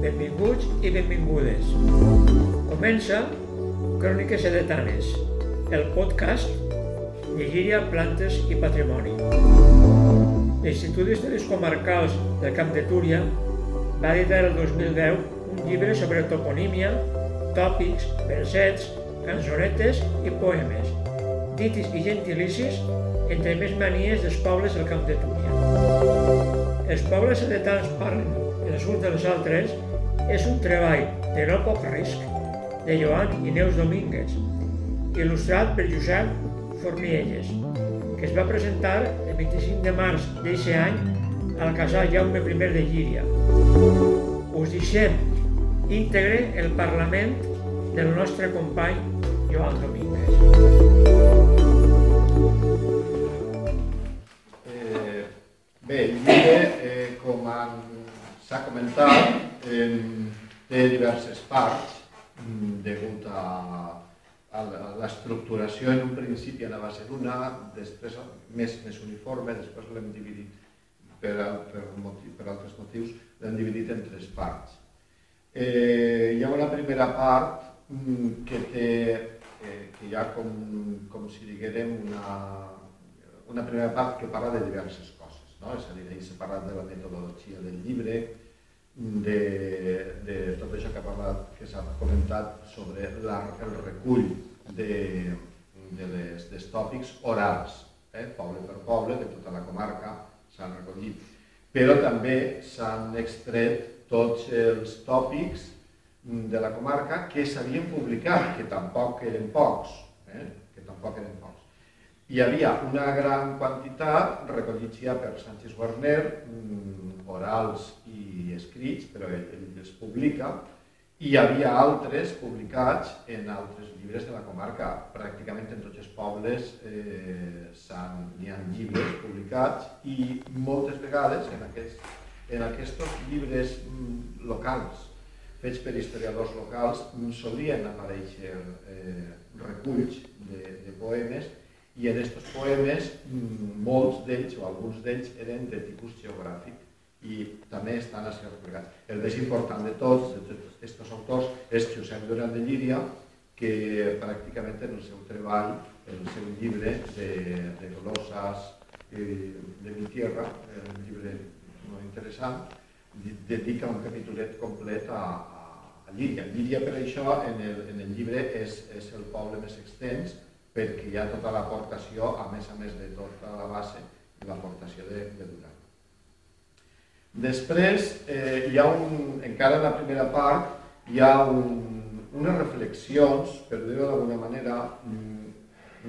Benvinguts i benvingudes. Comença Cròniques Edetanes, el podcast Llíria, Plantes i Patrimoni. L'Institut d'Estudis Comarcals del Camp de Túria va editar el 2010 un llibre sobre toponímia, tòpics, versets, cançonetes i poemes, ditis i gentilicis entre més manies dels pobles del Camp de Túria. Els pobles edetans parlen els uns dels altres és un treball de no poc risc de Joan i Neus Domínguez, il·lustrat per Josep Fornielles, que es va presentar el 25 de març d'aquest any al casal Jaume I de Llíria. Us deixem íntegre el Parlament del nostre company Joan Domínguez. Eh, bé, el llibre, com s'ha comentat, té diverses parts mm, degut a, a l'estructuració en un principi a ser una, després més, més uniforme, després l'hem dividit per, per, motiu, per altres motius, l'hem dividit en tres parts. Eh, hi ha una primera part mm, que té eh, que hi ha com, com si diguérem una, una primera part que parla de diverses coses. No? És a dir, ahir s'ha parlat de la metodologia del llibre, de, de tot això que ha parlat, que s'ha comentat sobre la, el recull de, de les, dels tòpics orals, eh? poble per poble, de tota la comarca s'han recollit. Però també s'han extret tots els tòpics de la comarca que s'havien publicat, que tampoc eren pocs, eh? que tampoc eren pocs. Hi havia una gran quantitat recollits ja per Sánchez Warner, mm, orals i escrits, però ell, ell publica, i hi havia altres publicats en altres llibres de la comarca. Pràcticament en tots els pobles eh, hi ha llibres publicats i moltes vegades en aquests, en aquests llibres mm, locals fets per historiadors locals, solien aparèixer eh, reculls de, de poemes i en aquests poemes molts d'ells o alguns d'ells eren de tipus geogràfic i també estan a ser replicats. El més important de tots, aquests autors, és Josep Duran de Llíria, que pràcticament en el seu treball, en el seu llibre de, de glosses de mi tierra, un llibre molt interessant, dedica un capítolet complet a, a Llíria. Llíria, per això, en el, en el llibre és, és el poble més extens, perquè hi ha tota l'aportació, a més a més de tota la base, l'aportació de, de Duran. Després, eh, hi ha un, encara en la primera part, hi ha un, unes reflexions, per dir-ho d'alguna manera, mm,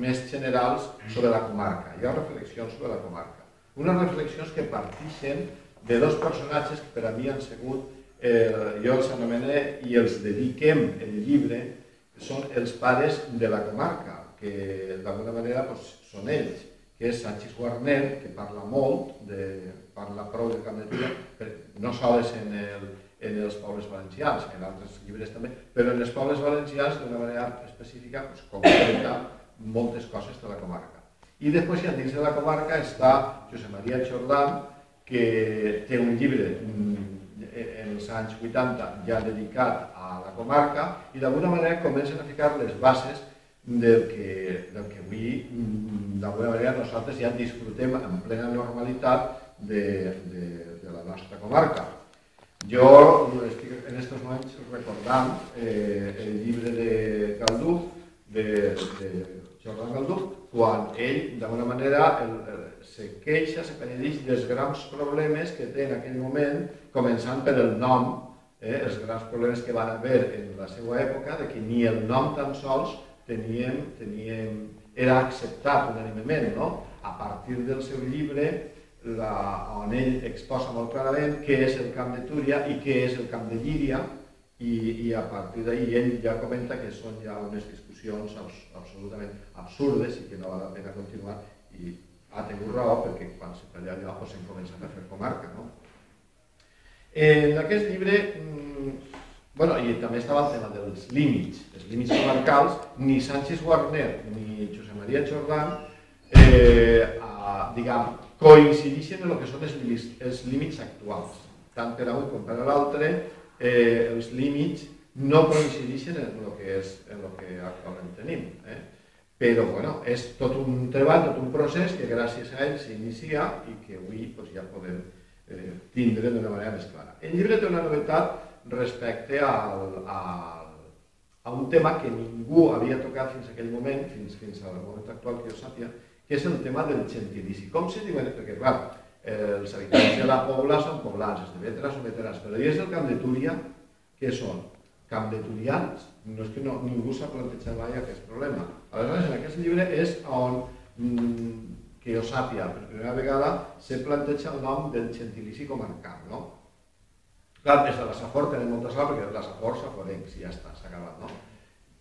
més generals sobre la comarca. Hi ha reflexions sobre la comarca. Unes reflexions que partixen de dos personatges que per a mi han sigut, eh, jo els anomené i els dediquem el llibre, són els pares de la comarca, que d'alguna manera doncs, són ells, que és Sánchez Guarner, que parla molt, de, parla prou de Cametura, no sols en, el, en els pobles valencians, en altres llibres també, però en els pobles valencians d'una manera específica doncs, concreta moltes coses de la comarca. I després, ja dins de la comarca, està Josep Maria Jordán, que té un llibre en els anys 80 ja dedicat a la comarca i d'alguna manera comencen a ficar les bases del que, del que avui mm, d'alguna manera nosaltres ja disfrutem en plena normalitat de, de, de la nostra comarca. Jo estic en aquests moments recordant eh, el llibre de Galdú, de, de Jordan Galdú, quan ell, d'alguna manera, el, el, se queixa, se penedix dels grans problemes que té en aquell moment, començant per el nom, eh, els grans problemes que van haver en la seva època, de que ni el nom tan sols teníem, teníem, era acceptat unànimement, no? A partir del seu llibre, la, on ell exposa molt clarament què és el camp de Túria i què és el camp de Llíria, i, i a partir d'ahir ell ja comenta que són ja unes discussions absolutament absurdes i que no val la pena continuar i ha tingut raó perquè quan se talla allò doncs hem començat a fer comarca. No? En aquest llibre, mmm, bueno, i també estava el tema dels límits, els límits comarcals, ni Sánchez Warner ni Josep Maria Jordán, eh, a, diguem, coincideixen en el que són els, límits, els límits actuals. Tant per a un com per a l'altre, eh, els límits no coincideixen en el que, és, en el que actualment tenim. Eh? Però bueno, és tot un treball, tot un procés que gràcies a ell s'inicia i que avui pues, ja podem eh, tindre d'una manera més clara. El llibre té una novetat respecte al, al, a un tema que ningú havia tocat fins a aquell moment, fins, fins al moment actual que jo sàpia, que és el tema del gentilici. Com se diuen? Perquè, clar, els habitants de la Pobla són poblans, els de Vetra són veterans, però i és el Camp de Túria, què són? Camp de Turians? No és que no, ningú s'ha plantejat mai aquest problema. Aleshores, en aquest llibre és on, mm, que jo sàpia, per primera vegada, se planteja el nom del gentilici comarcal, no? Clar, des de la Safor tenim molta sort perquè la Safor saforencs, ja està, s'ha acabat, no?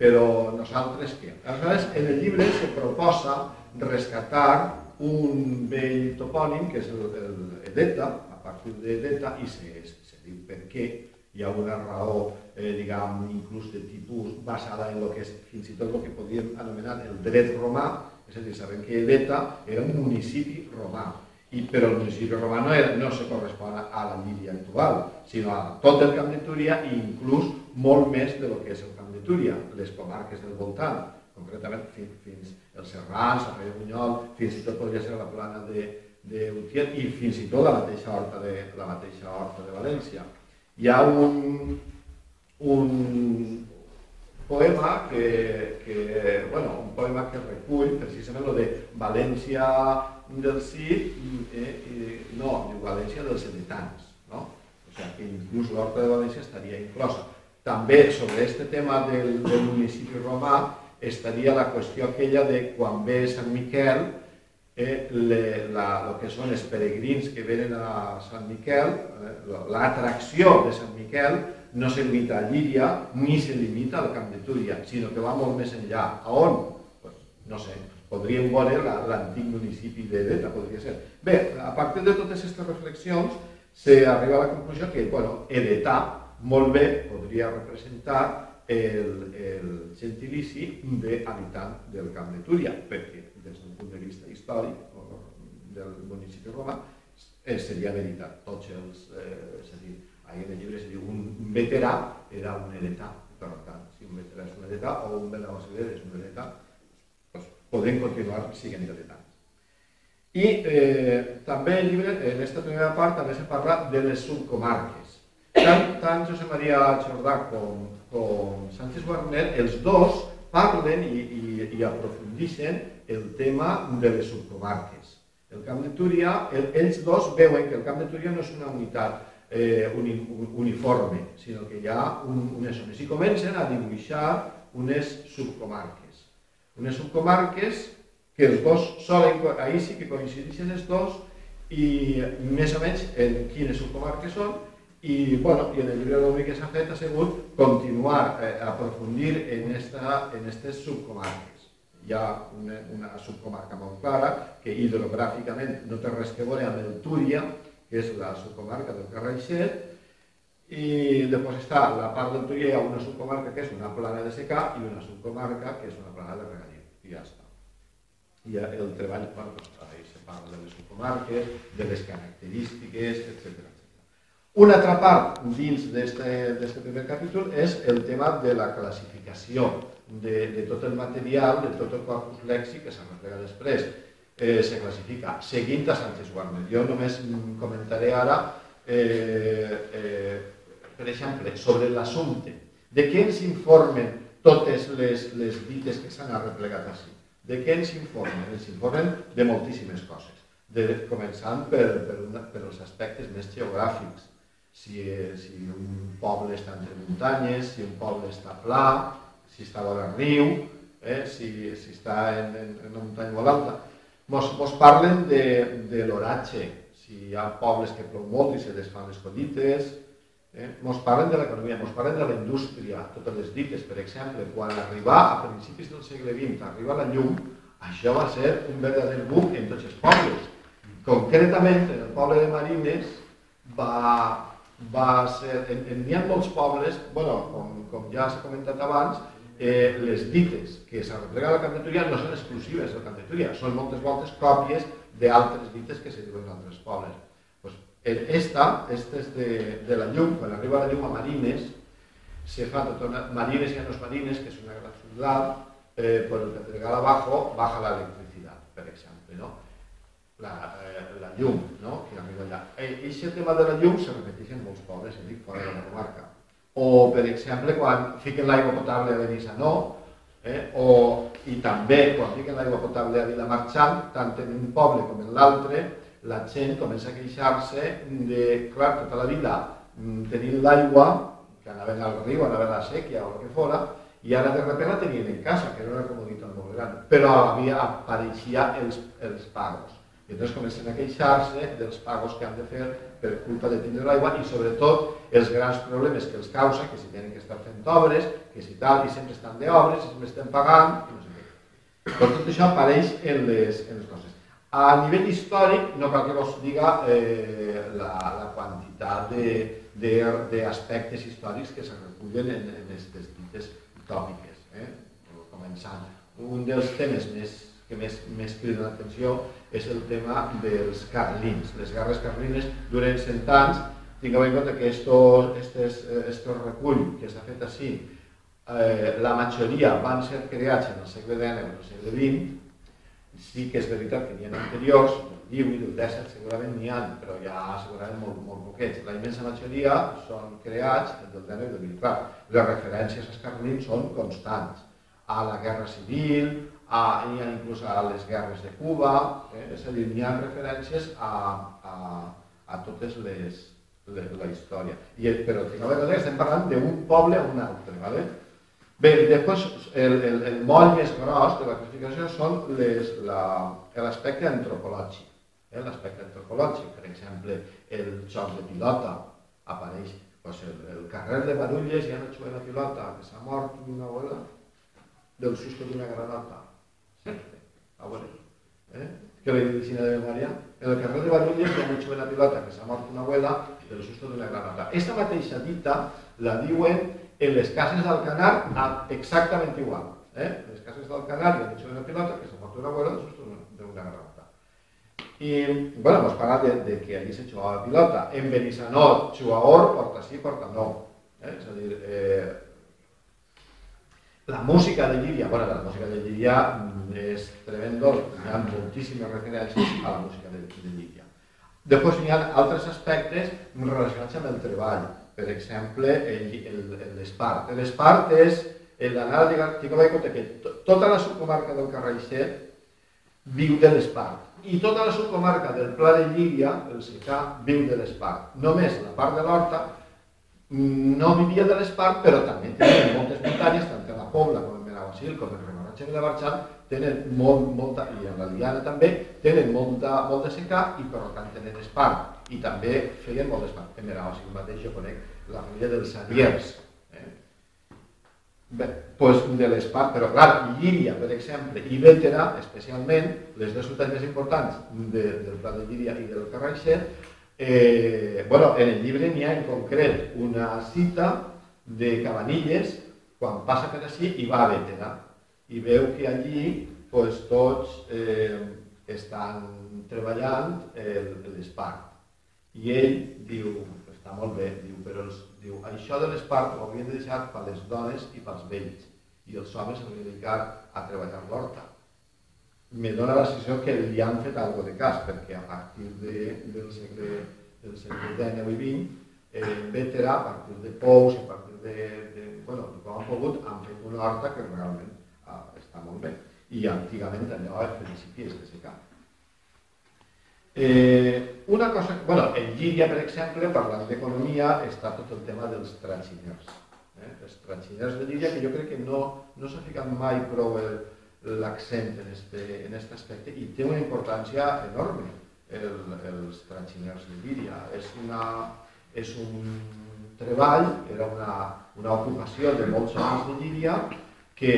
Però nosaltres què? Aleshores, en el llibre se proposa rescatar un vell topònim, que és el, Edeta, a partir d'Edeta, i se, se diu per què, hi ha una raó, eh, diguem, inclús de tipus basada en el que és fins i tot el que podríem anomenar el dret romà, és a dir, sabem que Edeta era un municipi romà, i, però el municipi romà no, era, no se correspon a la Llíria actual, sinó a tot el Camp de Túria i inclús molt més de lo que és el Camp de Túria, les comarques del voltant, concretament fins, fins el el Rei de Bunyol, fins i tot podria ser la plana de, de Utiel i fins i tot la mateixa horta de, la mateixa horta de València. Hi ha un, un poema que, que, bueno, un poema que recull precisament lo de València del sí, eh, eh, no, diu València dels editants, no? O sigui que inclús l'Horta de València estaria inclosa. També sobre aquest tema del, del municipi romà estaria la qüestió aquella de quan ve Sant Miquel, eh, la, el que són els peregrins que venen a Sant Miquel, eh, l'atracció de Sant Miquel no se limita a Llíria ni se limita al Camp de Túria, sinó que va molt més enllà. A on? Pues, no sé, podríem veure l'antic municipi de Deta, podria ser. Bé, a partir de totes aquestes reflexions, s'arriba a la conclusió que, bueno, Edetà, molt bé, podria representar el, el gentilici d'habitant del Camp de Túria, perquè des d'un punt de vista històric del municipi romà eh, seria veritat. Tots els, eh, és a dir, ahir en el llibre se diu un veterà era un heretà, per tant, si un veterà és un heretà o un veterà és un heretà, podem continuar siguent diletants. I eh, també el llibre, en aquesta primera part, també se parla de les subcomarques. Tant, tant José María Chordà com, com Sánchez Guarner, els dos parlen i, i, i aprofundixen el tema de les subcomarques. El Camp de Túria, el, ells dos veuen que el Camp de Túria no és una unitat eh, uni, uniforme, sinó que hi ha un, unes zones. I comencen a dibuixar unes subcomarques unes subcomarques que els dos solen, ahir sí que coincideixen els dos i més o menys en quines subcomarques són i, bueno, i en el llibre d'obri que s'ha fet ha sigut continuar eh, aprofundir en aquestes subcomarques. Hi ha una, una subcomarca molt clara que hidrogràficament no té res que veure amb el Túria, que és la subcomarca del Carraixet, i després està la part Túria, hi ha una subcomarca que és una plana de secà i una subcomarca que és una plana de regadiu i ja està. I el treball, bueno, doncs, se parla de les subcomarques, de les característiques, etc. Una altra part dins d'aquest primer capítol és el tema de la classificació de, de tot el material, de tot el corpus lèxic que s'arreplega després. Eh, se classifica seguint a Sánchez Warner. Jo només comentaré ara, eh, eh, per exemple, sobre l'assumpte. De què ens informen totes les, les dites que s'han arreplegat així. De què ens informen? Ens informen de moltíssimes coses, de, començant per, per, una, per els aspectes més geogràfics. Si, si un poble està entre muntanyes, si un poble està pla, si està vora riu, eh, si, si està en, en, en una muntanya molt alta. Mos, mos parlen de, de l'oratge, si hi ha pobles que plou molt i se desfan les collites, Eh? Ens parlen de l'economia, ens parlen de la indústria, totes les dites, per exemple, quan arribà a principis del segle XX, arriba la llum, això va ser un verdader boom en tots els pobles. Concretament, en el poble de Marines va, va ser, en, en, hi ha molts pobles, bueno, com, com ja s'ha comentat abans, eh, les dites que s'arreplega la candidatura no són exclusives de la candidatura, són moltes voltes còpies d'altres dites que se diuen en altres pobles. Pues, esta, esta és de, de la llum, quan arriba la llum a Marines, se fa tota una, Marines y a los Marines, que és una gran ciutat, eh, por el Pedregal abajo baja la electricidad, per exemple, no? La, eh, la llum, no? que arriba allà. Eh, aquest tema de la llum se repeteix en molts pobles, eh, dic, fora de la comarca. O, per exemple, quan fiquen l'aigua potable a Benissanó, eh? o, i també quan fiquen l'aigua potable a Vilamarxant, tant en un poble com en l'altre, la gent comença a queixar-se de, clar, tota la vida mm, tenint l'aigua, que anaven al riu, anaven a la sèquia o el que fora, i ara de repente la tenien en casa, que era una comoditat molt gran, però havia, apareixia els, els pagos. I llavors comencen a queixar-se dels pagos que han de fer per culpa de tindre l'aigua i sobretot els grans problemes que els causa, que si tenen que estar fent obres, que si tal, i sempre estan d'obres, sempre estem pagant, i no sé què. Però tot això apareix en les, en les coses. A nivell històric, no cal que us diga eh, la, la quantitat d'aspectes històrics que se recullen en, en aquestes dites tòpiques. Eh? Començant. Un dels temes més, que més, més crida l'atenció és el tema dels carlins. Les guerres carlines duren cent anys. Tingueu en compte que estos, estes, estos recull que s'ha fet així, eh, la majoria van ser creats en el segle XIX o el segle XX, sí que és veritat que n'hi ha anteriors, del 18 del 17 segurament n'hi ha, però ja segurament molt, molt poquets. La immensa majoria són creats del 19 i del 20. Clar, les referències als carlins són constants. A la Guerra Civil, a, hi ha inclús a les guerres de Cuba, eh? és a dir, n'hi ha referències a, a, a totes les, les, la història. I, però tingueu en compte estem parlant d'un poble a un altre, ¿vale? Bé, després el, el, el moll més gros de la classificació són l'aspecte antropològic. Eh? L'aspecte antropològic, per exemple, el joc de pilota apareix pues, el, el carrer de Barulles hi ha una jugant de pilota que s'ha mort una abuela del susto d'una granota. Sempre, abuela. Eh? Que la de Maria. En el carrer de Barulles hi ha una jugant de pilota que s'ha mort una abuela del susto d'una granota. Esta mateixa dita la diuen en les cases d'Alcanar exactament igual. Eh? En les cases d'Alcanar hi ha una pilota que se fot una bola de susto d'una granota. I, bueno, hemos parlat de, de que allí se jugava pilota. En Benissanó, jugador, porta sí, porta no. Eh? Eh, la música de Llíria, bueno, la música de Llíria és tremendo, hi ha moltíssimes referències a la música de, de Llíria. Després hi ha altres aspectes relacionats amb el treball per exemple, l'Espart. L'Espart és l'anàleg, compte que tota la subcomarca del Carraixet viu de l'Espart i tota la subcomarca del Pla de Llíria, el Secà, viu de l'Espart. Només la part de l'Horta no vivia de l'Espart, però també tenen moltes muntanyes, tant a la Pobla com en Benaguasil, com en Remoratge i la Barxant, tenen molt, molta, i en la Liana també, tenen molta, molt de secà i per tant tenen espart i també feien molt d'espant. En Benaguasil mateix jo conec la família dels Sadiers. Eh? Bé, pues de l'Espart, però clar, Llíria, per exemple, i Bétera, especialment, les dues ciutats més importants de, del Pla de Llíria i del Carraixet, eh, bueno, en el llibre n'hi ha en concret una cita de Cabanilles quan passa per així i va a Bétera i veu que allí pues, tots eh, estan treballant l'espart i ell diu, està molt bé, diu, però els, diu, això de l'espart ho haurien de deixar per les dones i pels vells, i els homes s'haurien de dedicar a treballar l'horta. Me dóna la sensació que li han fet alguna de cas, perquè a partir de, del segle, del segle XIX i XX, eh, Bétera, a partir de Pous, a partir de, de, bueno, com han pogut, han fet una horta que realment està molt bé. I antigament allò es principis de secar. Eh, una cosa, bueno, en Llíria, per exemple, parlant d'economia, està tot el tema dels tratxiners. Eh? Els tratxiners de Llíria, que jo crec que no, no s'ha ficat mai prou l'accent en este, en aspecte i té una importància enorme el, els tratxiners de Llíria. És, una, és un treball, era una, una ocupació de molts homes de Llíria que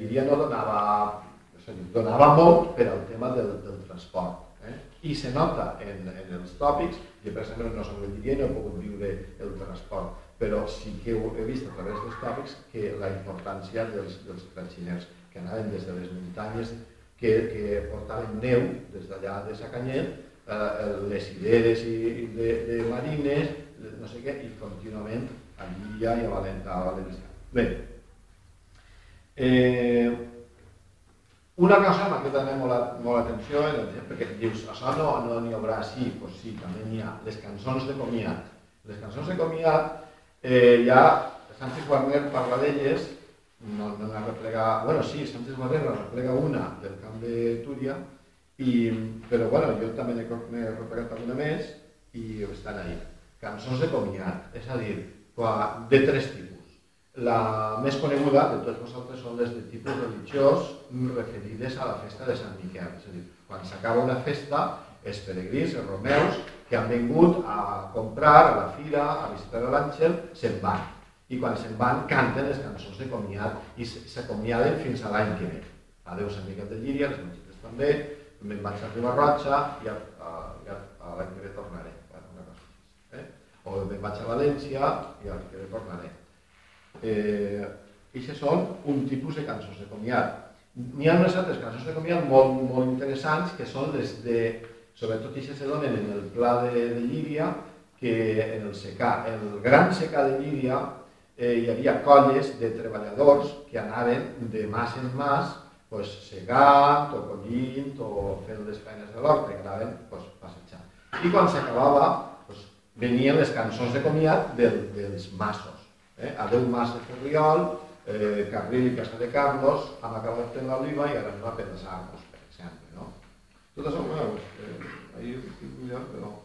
Llíria no donava, és a dir, donava molt per al tema del, del transport i se nota en, en els tòpics, jo per exemple no soc i no he pogut viure el transport, però sí que he vist a través dels tòpics que la importància dels, dels tranxiners que anaven des de les muntanyes que, que portaven neu des d'allà de Sacanyet, eh, les ideres i, de, de marines, no sé què, i contínuament a Llíria i a València. Bé, eh, una cosa quedat també molt, molt atenció, perquè dius, això no n'hi no haurà així, doncs pues sí, també n'hi ha. Les cançons de comiat. Les cançons de comiat, eh, ja Sánchez Warner parla d'elles, no, no n'ha replegat, bueno, sí, Sánchez n'ha replega una del camp de Túria, i, però bueno, jo també n'he replegat alguna més i estan ahí. Cançons de comiat, és a dir, de tres tipus la més coneguda de tots vosaltres són les de tipus religiós referides a la festa de Sant Miquel. És a dir, quan s'acaba una festa, els peregrins, els romeus, que han vingut a comprar a la fira, a visitar l'àngel, se'n van. I quan se'n van, canten les cançons de comiat i s'acomiaden fins a l'any que ve. Adéu Sant Miquel de Llíria, les mongetes també, me'n vaig a Ribarrotxa i a, a, a, a l'any que ve tornaré. Eh? O me'n vaig a València i l'any que ve tornaré Eh, Eixes són un tipus de cançons de comiat. N'hi ha unes altres cançons de comiat molt, molt interessants que són les de, sobretot eixes se donen en el pla de, de Llíria, que en el secà, en el gran secà de Llíria eh, hi havia colles de treballadors que anaven de mas en mas pues, segant o collint o fent les feines de l'hort, que anaven pues, passejant. I quan s'acabava pues, venien les cançons de comiat del, dels massos Eh? Adeu Mas de Ferriol, eh, Carril i Casa de Carlos, han acabat fent l'Oliva i ara anem a pensar-nos, per exemple. No? Tot això, bueno, eh, ahir ja, però...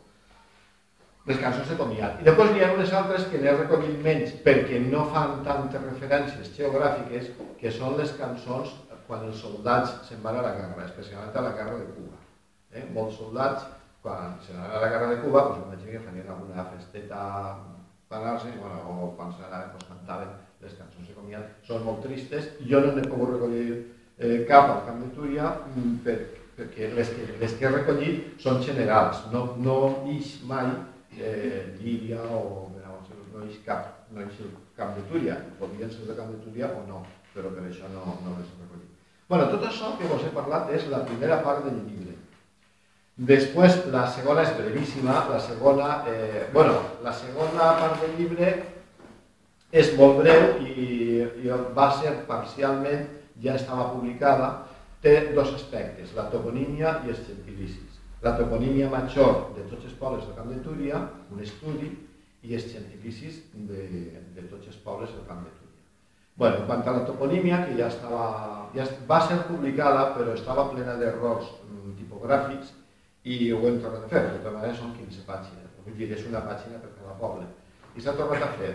Les cançons de comiat. I després n'hi ha unes altres que n'he recollit menys perquè no fan tantes referències geogràfiques que són les cançons quan els soldats se'n van a la guerra, especialment a la guerra de Cuba. Eh? Molts soldats, quan se'n van a la guerra de Cuba, doncs imagino que farien alguna festeta parar-se, bueno, o quan s'anaven, doncs cantaven les cançons de comiat. Són molt tristes, jo no n'he pogut recollir eh, cap al Camp de Túria mm, per, perquè les que, les que he recollit són generals, no, no ix mai eh, Llíria o no ix cap, no ix el Camp de Túria, podrien ser de Camp de Túria o no, però per això no, no les he recollit. Bueno, tot això que us he parlat és la primera part del llibre. Després, la segona és brevíssima, la segona, eh, bueno, la segona part del llibre és molt breu i, i va ser parcialment, ja estava publicada, té dos aspectes, la toponímia i els gentilicis. La toponímia major de tots els pobles del Camp de Túria, un estudi, i els gentilicis de, de tots els pobles del Camp de Túria. Bueno, en quant a la toponímia, que ja, estava, ja va ser publicada, però estava plena d'errors mm, tipogràfics, i ho hem tornat a fer, de tota manera són 15 pàgines, vull dir, és una pàgina per cada poble. I s'ha tornat a fer.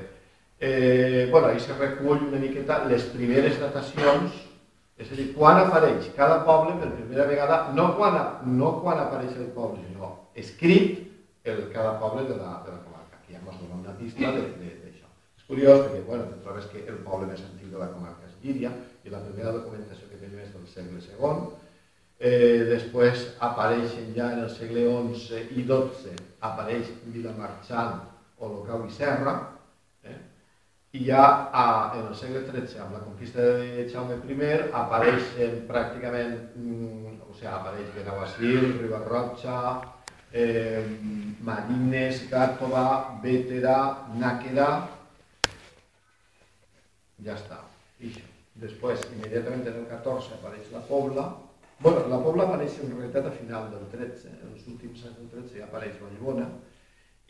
Eh, bueno, ahir se recull una miqueta les primeres datacions, és a dir, quan apareix cada poble per primera vegada, no quan, no quan apareix el poble, sinó escrit el, cada poble de la, de la comarca. Aquí ja ens dona una pista d'això. És curiós perquè, bueno, te trobes que el poble més antic de la comarca és Llíria i la primera documentació que tenim és del segle II, Eh, després apareixen ja en el segle XI i XII, apareix Vilamarxant, Olocau i Serra, eh? i a, en el segle XIII, amb la conquista de Jaume I, apareixen pràcticament, mm, o sigui, apareix Benaguasil, Ribarrotxa, eh, Marines, Gàtova, Bétera, Nàquera, ja està. I després, immediatament en el 14 apareix la Pobla, Bueno, la Pobla apareix en realitat a final del 13, en els últims anys del 13 ja apareix Vallbona,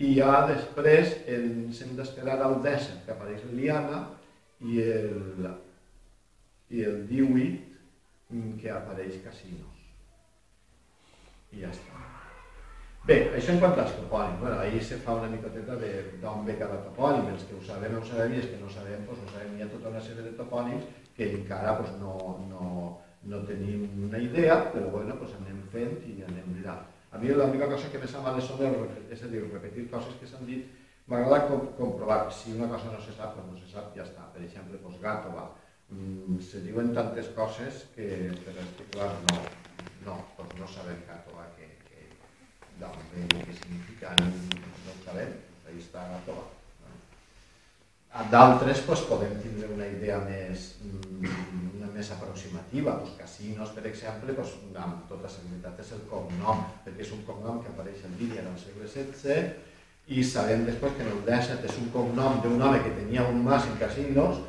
i ja després ens hem d'esperar al 10 que apareix l'Iliana i el, i el 18 que apareix Casinos. I ja està. Bé, això en quant als topònims. Bueno, ahir se fa una micoteta d'on ve cada topònim. Els que ho sabem ho sabem i els que no sabem, doncs ho sabem. Hi ha tota una sèrie de topònims que encara doncs, no, no, no tenim una idea, però bueno, pues anem fent i anem mirant. A mi l'única cosa que me sap mal és, a dir, repetir coses que s'han dit, m'agrada com, comprovar si una cosa no se sap, doncs no se sap, ja està. Per exemple, pues Gàtova, mm, se diuen tantes coses que per articular no, no, doncs no sabem Gàtova que, que d'on ve, què significa, no, no sabem, ahí està Gàtova. D'altres pues, podem tindre una idea més, mm, una més aproximativa. Els casinos, per exemple, doncs, amb tota seguretat és el cognom, perquè és un cognom que apareix en línia al segle XVI i sabem després que en el XVII és un cognom d'un home que tenia un mas en casinos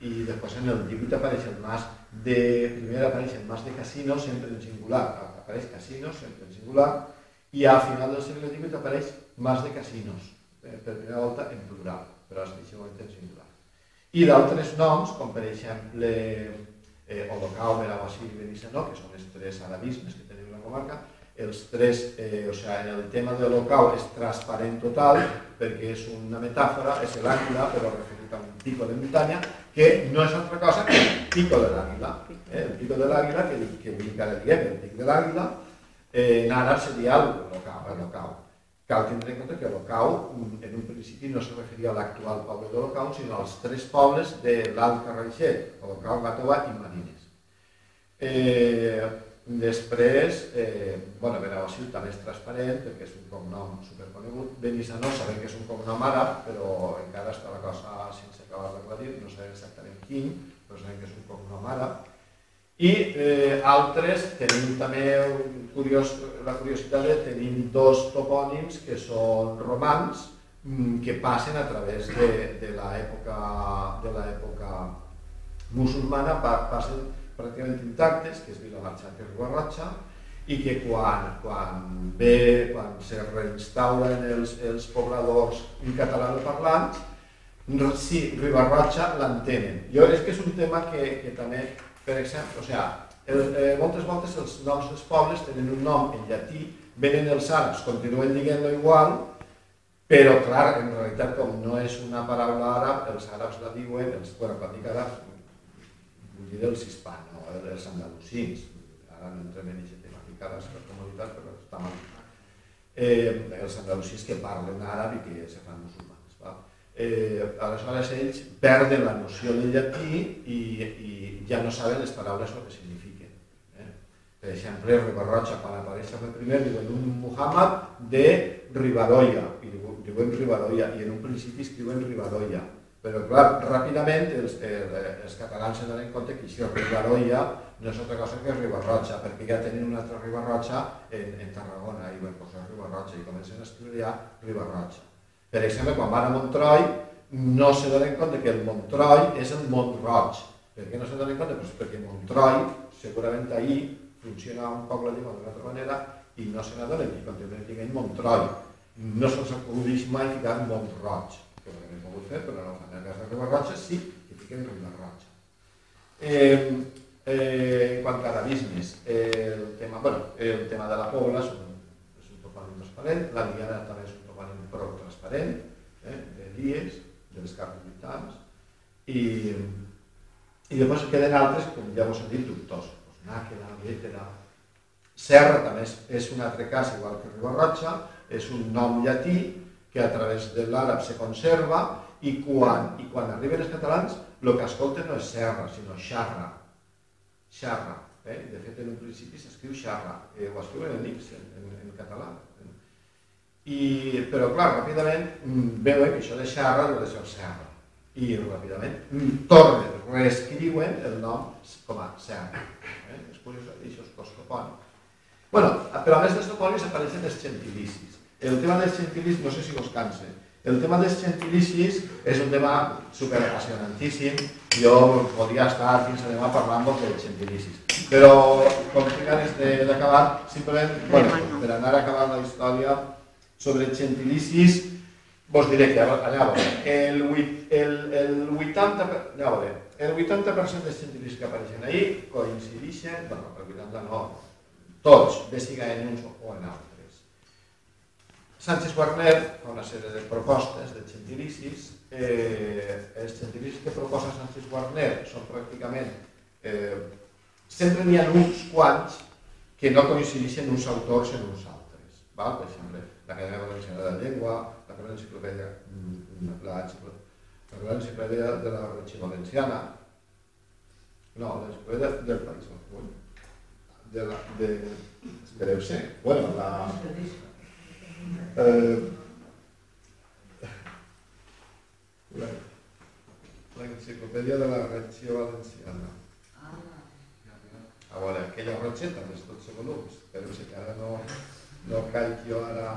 i després en el XVIII apareix el mas de... Primer apareix el mas de casinos, sempre en singular, apareix casinos, sempre en singular, i al final del segle XVIII apareix mas de casinos, eh, per primera volta en plural, però es deixa en singular. I d'altres noms, com per exemple eh, Olocau, Benaguasí i Benissanó, que són els tres arabismes que tenim a la comarca, els tres, eh, o en el tema de l'Olocau és transparent total, perquè és una metàfora, és l'àguila, però referit a un pico de muntanya, que no és altra cosa que el pico de l'àguila. Eh? El pico de l'àguila, que, que encara diem, el pic de l'àguila, eh, en àrab seria l'Olocau. Cal tindre en compte que l'Ocau, en un principi, no se referia a l'actual poble de l'Ocau, sinó als tres pobles de l'Alt Carraixet, Olocau, Gàtova i Marines. Eh, després, eh, bueno, Benaguasil també és transparent, perquè és un cognom superconegut. Benissanó sabem que és un cognom àrab, però encara està la cosa sense acabar d'aclarir, no sabem exactament quin, però sabem que és un cognom àrab. I eh, altres tenim també curiós, la curiositat de tenim dos topònims que són romans mm, que passen a través de, de l'època musulmana, passen pràcticament intactes, que és Vilamarxant i Ribarratxa, i que quan, quan ve, quan se reinstauren els, els pobladors catalanoparlants, sí, Ribarratxa l'entenen. Jo és que és un tema que, que també per exemple, o sigui, el, eh, moltes voltes els noms dels pobles tenen un nom en llatí, venen els àrabs, continuen dient-lo igual, però clar, en realitat com no és una paraula àrab, els àrabs la diuen, els, bueno, quan dic àrab, vull dir els hispans, no? els andalusins, ara no entrem en aquest tema ficades per comoditat, però està mal. Eh, els andalusins que parlen àrab i que se fan musulmans. Va? Eh, aleshores ells perden la noció del llatí i, i ja no saben les paraules el que signifiquen. Eh? Per exemple, Ribarroja, quan apareix el primer, diuen un Muhammad de Ribadoia, i diuen Ribadoia, i en un principi escriuen Ribadoia. Però, clar, ràpidament els, els, els catalans se donen compte que això, Ribadoia, no és altra cosa que Ribarroja, perquè ja tenen una altra Ribarroja en, en Tarragona, i bueno, pues és Ribarroja, i comencen a ja Ribarroja. Per exemple, quan van a Montroi, no se donen compte que el Montroi és el Montroig, per què no se donen compte? Pues perquè Montroi, segurament ahir, funciona un poc la llengua d'una altra manera i no se n'adonen i continuen dient Montroi. No se'ls acudeix mai ficar Montroig, que ho hem pogut fer, però no fan. En el cas de Ribarroja sí que fiquen Ribarroja. Eh, eh, en quant a arabismes, el tema, bueno, el tema de la Pobla és un, és un topònim transparent, la Diana també és un topònim prou transparent, eh, de dies, de les cartes vitals, i, i després queden altres, com ja vos he dit, dubtors. Pues Nàquera, Lietera... Serra també és, és un altre cas, igual que Ribarratxa, és un nom llatí que a través de l'àrab se conserva i quan, i quan arriben els catalans el que escolten no és serra, sinó xarra. Xarra. Eh? De fet, en un principi s'escriu xarra. Eh, ho escriuen en X, en, en, en català. I, però, clar, ràpidament mm, veuen que això de xarra deu de ser serra i ràpidament tornen, reescriuen el nom com a Serra. Eh? És curiós, això és costopònim. bueno, però a més dels topònims apareixen els gentilicis. El tema dels gentilicis, no sé si us cansa, el tema dels gentilicis és un tema superapassionantíssim. Jo podria estar fins a demà parlant dels gentilicis. Però, com tinc ganes d'acabar, simplement, bueno, per anar acabant la història sobre gentilicis, vos diré que allà el, el, el 80, ja veure, el 80% dels científics que apareixen ahí coincideixen, bueno, el 80 no, tots, bé siga en uns o en altres. Sánchez Warner fa una sèrie de propostes de científics, eh, els científics que proposa Sánchez Warner són pràcticament, eh, sempre n'hi ha uns quants que no coincideixen uns autors en uns altres. Val? Per exemple, l'Acadèmia Valenciana de la Llengua, la Real Enciclopedia, mm, la, la Real Enciclopedia de la Regió Valenciana, no, la Enciclopedia del País Valencià, de la, de, espereu ser, bueno, la, eh, Enciclopedia de la Regió Valenciana. Ah. a veure, aquella rotxeta dels 12 volums, però sé que ara no, no caic jo ara...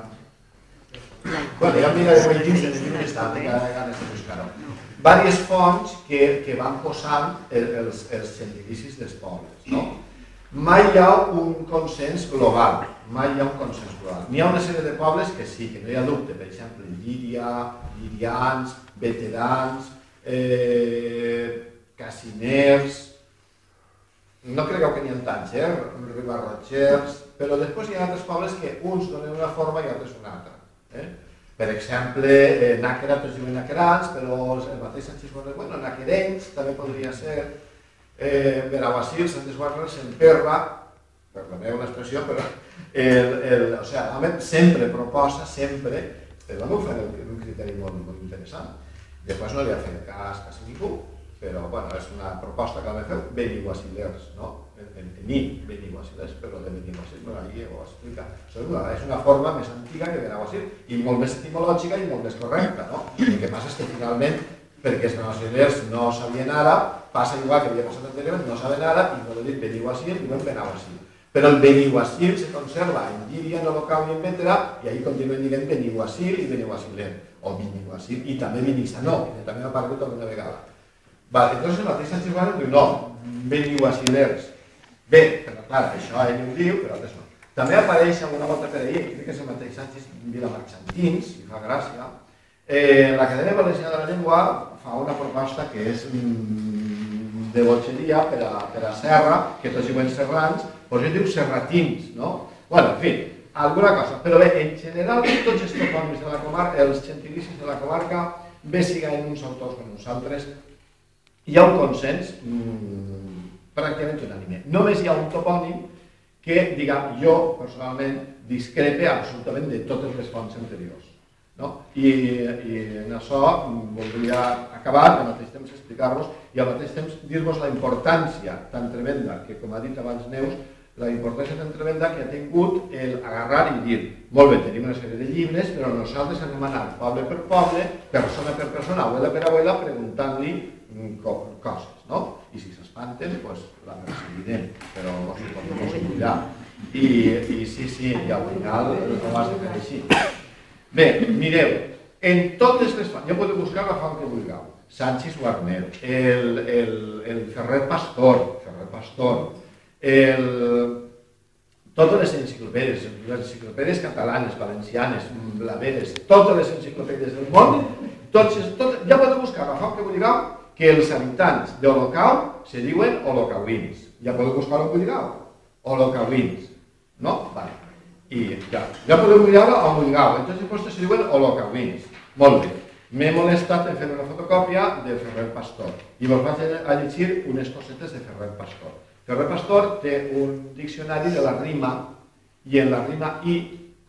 Bueno, ja miraré per dins del llibre està, tinc ganes de buscar-ho. Vàries fonts que, que van posant els, els gentilicis dels pobles, no? Mai hi ha un consens global, mai hi ha un consens global. N'hi ha una sèrie de pobles que sí, que no hi ha dubte, per exemple, Llíria, llirians, veterans, eh, casiners, no cregueu que n'hi ha tants, eh? Ribarrotxers, però després hi ha altres pobles que uns donen una forma i altres una altra. Eh? Per exemple, eh, Nàquera tots diuen naquerans, però el mateix Sánchez Guarner, bueno, naquerenys també podria ser, eh, Benaguasil, Sánchez Guarner s'emperra, perdoneu l'expressió, però el, el, o sigui, sempre proposa, sempre, no ho fan un criteri molt, molt interessant. Després no li ha fet cas quasi ningú, però bueno, és una proposta que vam fer, beniguasilers, no? En, en mi beniguasilers, però de beniguasil no allí ho explica. Això és una, és una forma més antiga que beniguasil i molt més etimològica i molt més correcta, no? El que passa és que finalment, perquè els beniguasilers no sabien ara, passa igual que havia passat anteriorment, no saben ara i no dir beniguasil i no beniguasil. Però el beniguasil se conserva en Llíria, en Holocau i en Vetera i ahí continuen dient beniguasil i beniguasiler o beniguasil i també benisanó, que també ha aparegut alguna vegada. Vale, entonces el mateix Sánchez Guardo diu, no, beniguasilers, Bé, però clar, això ell ho diu, però altres no. També apareix alguna volta per ahir, crec que és el mateix Sánchez Vilamarxantins, i fa gràcia, eh, l'Acadèmia Valenciana de la Llengua fa una proposta que és mm, de botxeria per a, per a Serra, que tots diuen serrans, doncs ell diu serratins, no? Bueno, en fi, alguna cosa. Però bé, en general, tots els topònims de la comarca, els gentilicis de la comarca, bé siga en uns autors com uns altres, hi ha un consens mmm, pràcticament unànime. Només hi ha un topònim que, diguem, jo personalment discrepe absolutament de totes les fonts anteriors. No? I, I en això voldria acabar, al mateix temps explicar-vos i al mateix temps dir-vos la importància tan tremenda que, com ha dit abans Neus, la importància tan tremenda que ha tingut el agarrar i dir molt bé, tenim una sèrie de llibres, però nosaltres anem anant poble per poble, persona per persona, abuela per abuela, preguntant-li coses. No? I si s'espanten, doncs la perseguirem, però no s'hi pot possibilitar. I, I sí, sí, i al final no has de fer així. Bé, mireu, en totes les ja podeu buscar la font que vulgueu, Sánchez Warner, el, el, el Ferrer Pastor, Ferrer Pastor, el, totes les enciclopèdies, les enciclopèdies catalanes, valencianes, blaveres, totes les enciclopèdies del món, tots, tot, ja podeu buscar la font que vulgueu que els habitants d'Holocau se diuen holocauins. Ja podeu buscar-ho en Buligau. Holocauins. No? Vale. I ja, ja podeu mirar-ho a Buligau. Entonces, vostès se diuen holocauins. Molt bé. M'he molestat en fer una fotocòpia de Ferrer Pastor i vos vaig a llegir unes cosetes de Ferrer Pastor. Ferrer Pastor té un diccionari de la rima i en la rima i,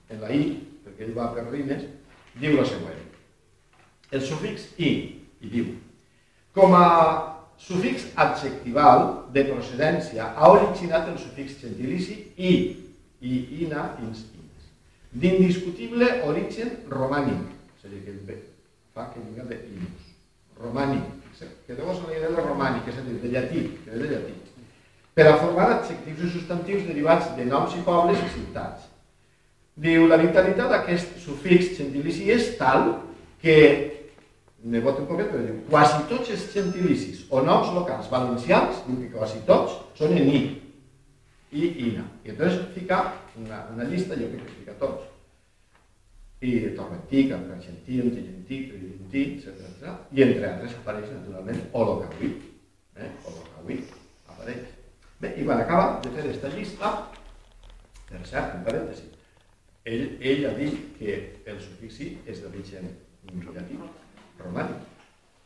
en la i, perquè ell va per rimes, diu la següent. El sufix i, i diu, com a sufix adjectival de procedència ha originat el sufix gentilici i, i ina, ins, ins. D'indiscutible origen romànic, és a dir, que el fa que vinga de inus. Romànic, que deu ser la idea de romànic, és a dir, de llatí, que és de llatí. Per a formar adjectius i substantius derivats de noms i pobles i ciutats. Diu, la vitalitat d'aquest sufix gentilici és tal que nebot en concret, però diu, quasi tots els gentilicis o noms locals valencians, diu que quasi tots, són en i, i ina. I entonces fica una, una llista, jo crec que fica tots. I Torrentí, Argentí, Antigentí, Tridentí, etc. I entre altres apareix naturalment Holocauí. Eh? Holocauí apareix. Bé, i quan acaba de fer aquesta llista, per cert, en parèntesi, ell, ell ha dit que el sufici és d'origen llatí, romànic.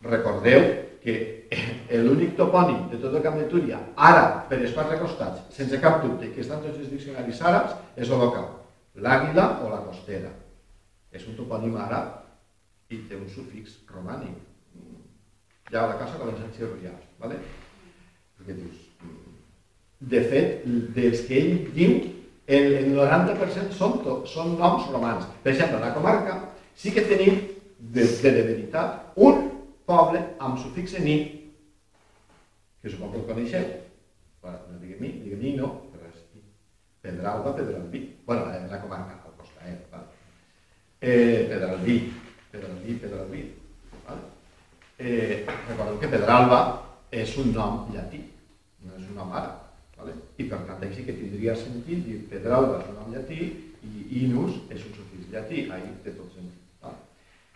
Recordeu que l'únic topònim de tot el Camp de Túria, ara, per els quatre costats, sense cap dubte, que estan tots els diccionaris àrabs, és Holocau, l'àguila o la costera. És un topònim àrab i té un sufix romànic. Ja a la casa de les xirurgians, ¿vale? Perquè dius, de fet, dels que ell diu, el, el 90% són, són noms romans. Per exemple, a la comarca sí que tenim de, de, de veritat, un poble amb sufix en i, que suposo que el coneixeu, bueno, no diguem mi, diguem mi no, però és Pedralba, Pedralbí. bueno, és la comarca, al costat, vale? eh, Pedralbí, Pedralbí, Pedralbí, vale? eh, recordeu que Pedralba és un nom llatí, no és un nom àrab, vale? i per tant així que tindria sentit dir Pedralba és un nom llatí i Inus és un sufix llatí, ahí té tot sentit.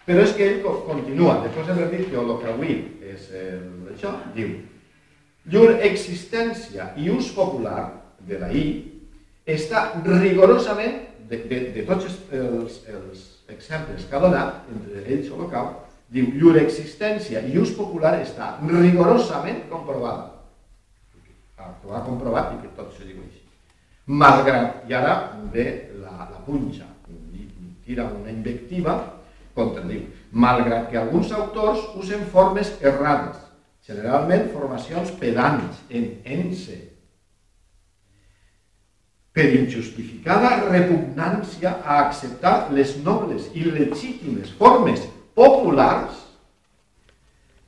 Però és que ell continua, després d'haver dit que Olocauí és el, això, diu llur existència i ús popular de la I està rigorosament, de, de, de tots els, els exemples que ha donat, entre ells Holocau, diu, llur existència i ús popular està rigorosament comprovada. Ho ha comprovat i que tot se diu així. Malgrat, i ara ve la, la punxa, tira una invectiva contra diu, malgrat que alguns autors usen formes errades, generalment formacions pedants en ence, per injustificada repugnància a acceptar les nobles i legítimes formes populars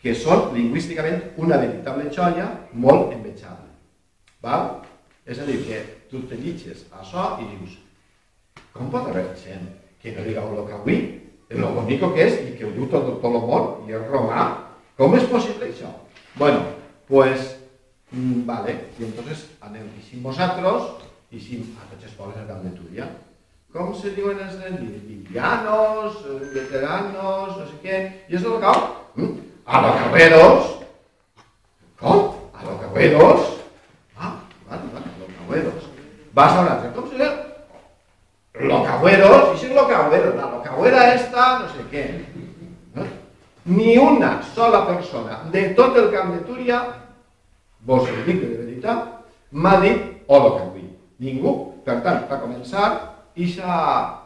que són lingüísticament una veritable joia molt envejable. Val? És a dir, que tu te llitges això i dius com pot haver gent que no diga el que avui, lo bonico que és i que ho diu tot, tot el món i és romà, com? Bueno, pues, mm, vale, i entonces anem, i vosaltres i si a tots els pobles del camp de Túria. Com se diuen els nens? Vivianos, veteranos, no sé què. I és el cap? Mm? A los carreros. Com? A los carreros. Ah, vale, vale, a los carreros. Vas a un altre. Esta, no sé què. No? Ni una sola persona de tot el camp de Túria, vos ho dic de veritat, m'ha dit hola que vull. Ningú. Per tant, per començar, aquesta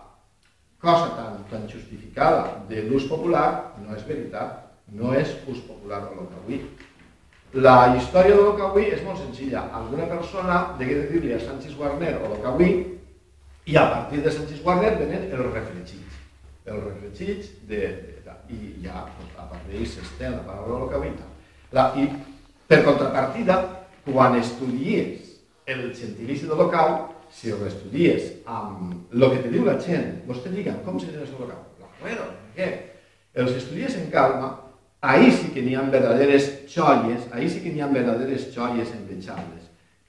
cosa tan, tan justificada de l'ús popular no és veritat, no és ús popular de l'Ocavui. La història de l'Ocavui és molt senzilla. Alguna persona degué de dir-li a Sánchez Guarner o l'Ocavui i a partir de Sánchez Guarner venen els refregits. Els refregits de, de, i ja doncs, a partir d'ahir s'estén la paraula l'Ocavui. La, I per contrapartida, quan estudies el gentilici de local, si ho estudies amb el que te diu la gent, vos te digan com se diu el local, bueno, què? Els estudies en calma, ahí sí que n'hi ha verdaderes joies, ahí sí que n'hi ha verdaderes joies envejables.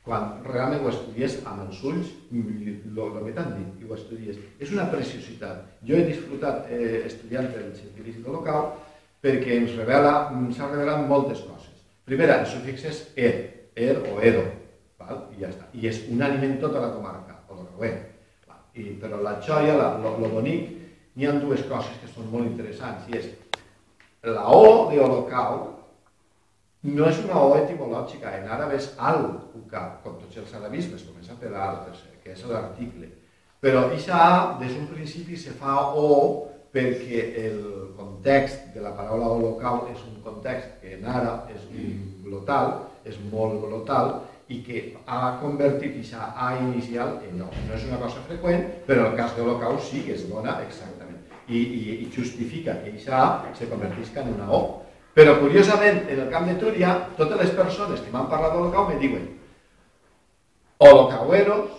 Quan realment ho estudies amb els ulls, el que t'han dit, i ho estudies. És una preciositat. Jo he disfrutat eh, estudiant el de local perquè ens revela, s'ha revelat moltes coses. Primera, els sufixes er, er o ero, val? i ja està. I és unànime en tota la comarca, o el Val? I, però la joia, la, lo, lo bonic, n'hi ha dues coses que són molt interessants, i és la O de holocau no és una O etimològica, en àrab és al, uca, com tots els arabismes, comença per al, que és l'article. Però aquesta A, des d'un principi, se fa O perquè el context de la paraula holocau és un context que en àrab és un glotal, és molt glotal, i que ha convertit aquesta A inicial en O. No és una cosa freqüent, però en el cas de l'Holocaust sí que es dona exactament. I, i, i justifica que aquesta A se convertisca en una O. Però, curiosament, en el camp de Túria, totes les persones que m'han parlat d'Holocaust me diuen holocaueros,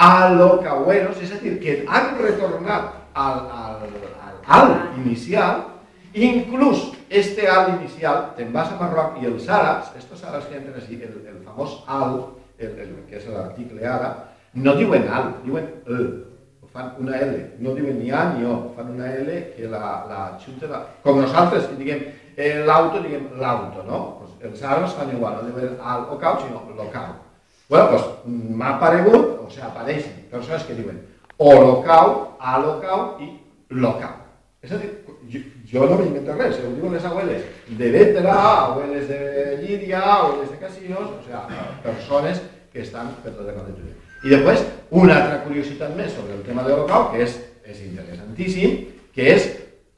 alocaueros, és a dir, que han retornat al, al, al, al inicial, inclús este al inicial, te'n vas a Marroc i els àrabs, estos àrabs que entren així, el, el famós al, el, el, que és l'article àrab, no diuen al, diuen el, fan una L, no diuen ni A ni O, fan una L que la, la la... com nosaltres que diguem eh, l'auto, diguem l'auto, no? Pues els àrabs fan igual, no diuen al o cau, sinó local. Bueno, pues m'ha aparegut, o sigui, apareixen persones que diuen holocau, alocau i local. És a dir, jo, jo no m'invento res, ho diuen les abueles de Bétera, abueles de Llíria, abueles de Casinos, o sigui, persones que estan per tot el Turia. I després, una altra curiositat més sobre el tema de l'Holocau, que és, és interessantíssim, que és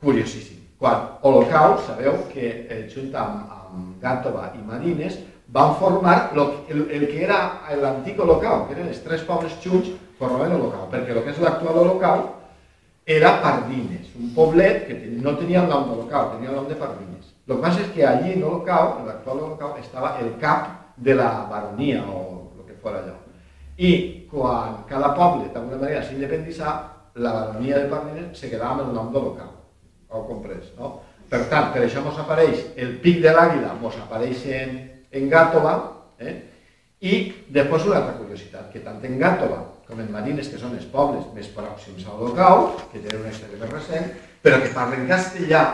curiosíssim. Quan Holocau, sabeu que eh, junt amb, amb Gàtova i Marines van formar lo, el, el que era l'antic Holocau, que eren els tres pobles junts, formaven l'Holocau, perquè el que és l'actual Holocau era Pardines, un poblet que no tenia el nom de local, tenia el nom de Pardines. El que passa és que allí en Olocau, en l'actual Olocau, estava el cap de la baronia o el que fos allò. I quan cada poble d'alguna manera s'independitzà, la baronia de Parnines se quedava amb el nom de Ho comprès, no? Per tant, per això ens apareix el pic de l'àguila, ens apareix en, en Gàtova, eh? i després una altra curiositat, que tant en Gàtova com en Marines, que són els pobles més pròxims a l'Olocau, que tenen una història més recent, però que parlen castellà,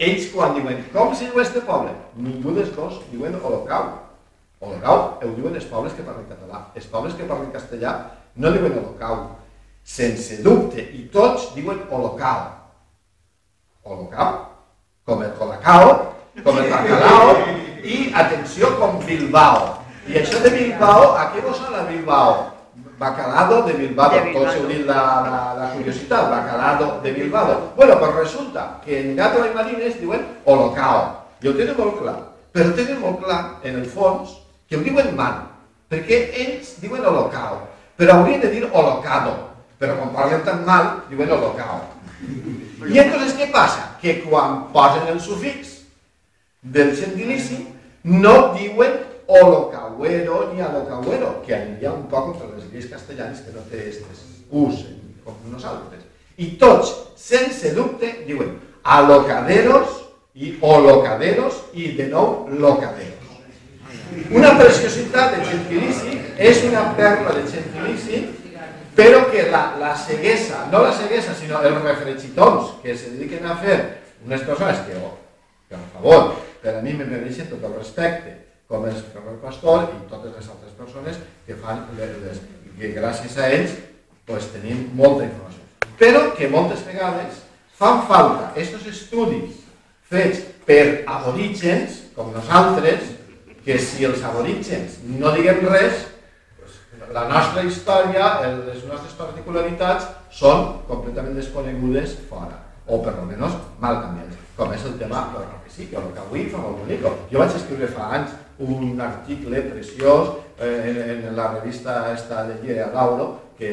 ells quan diuen, com se diu este poble? Ningú dels dos diuen Olocau. Olocau ho diuen els pobles que parlen català. Els pobles que parlen castellà no diuen Olocau. Sense dubte, i tots diuen Olocau. Olocau, com el Colacao, com el Bacalao, i atenció, com Bilbao. I això de Bilbao, a què vos sona Bilbao? Bacalado de Bilbao, de Bilbao. dit la, la, la curiositat, bacalado de Bilbao. Bueno, pues resulta que en Gato i Marines diuen holocao, i ho tenen molt clar, però tenen molt clar, en el fons, que ho diuen mal, perquè ells diuen holocao, però haurien de dir holocado, però quan parlen tan mal, diuen holocao. I entonces què passa? Que quan posen el sufix del gentilici, no diuen holocauero ni alocauero, que aniria un poc contra les lleis castellanes que no té aquestes us com nosaltres. I tots, sense dubte, diuen alocaderos i holocaderos i de nou locaderos. Una preciositat de gentilici és una perla de gentilici però que la, la ceguesa, no la ceguesa, sinó els refrexitons que se dediquen a fer unes persones que, oh, per favor, per a mi me mereixen tot el respecte, com és Ferrer Pastor i totes les altres persones que fan les, que gràcies a ells pues, tenim molta informació. Però que moltes vegades fan falta aquests estudis fets per aborígens, com nosaltres, que si els aborígens no diguem res, la nostra història, les nostres particularitats, són completament desconegudes fora, o per almenys mal canviades, com és el tema del que el que avui fa molt bonic. Jo vaig escriure fa anys un article preciós eh, en, la revista esta de Llera Lauro, que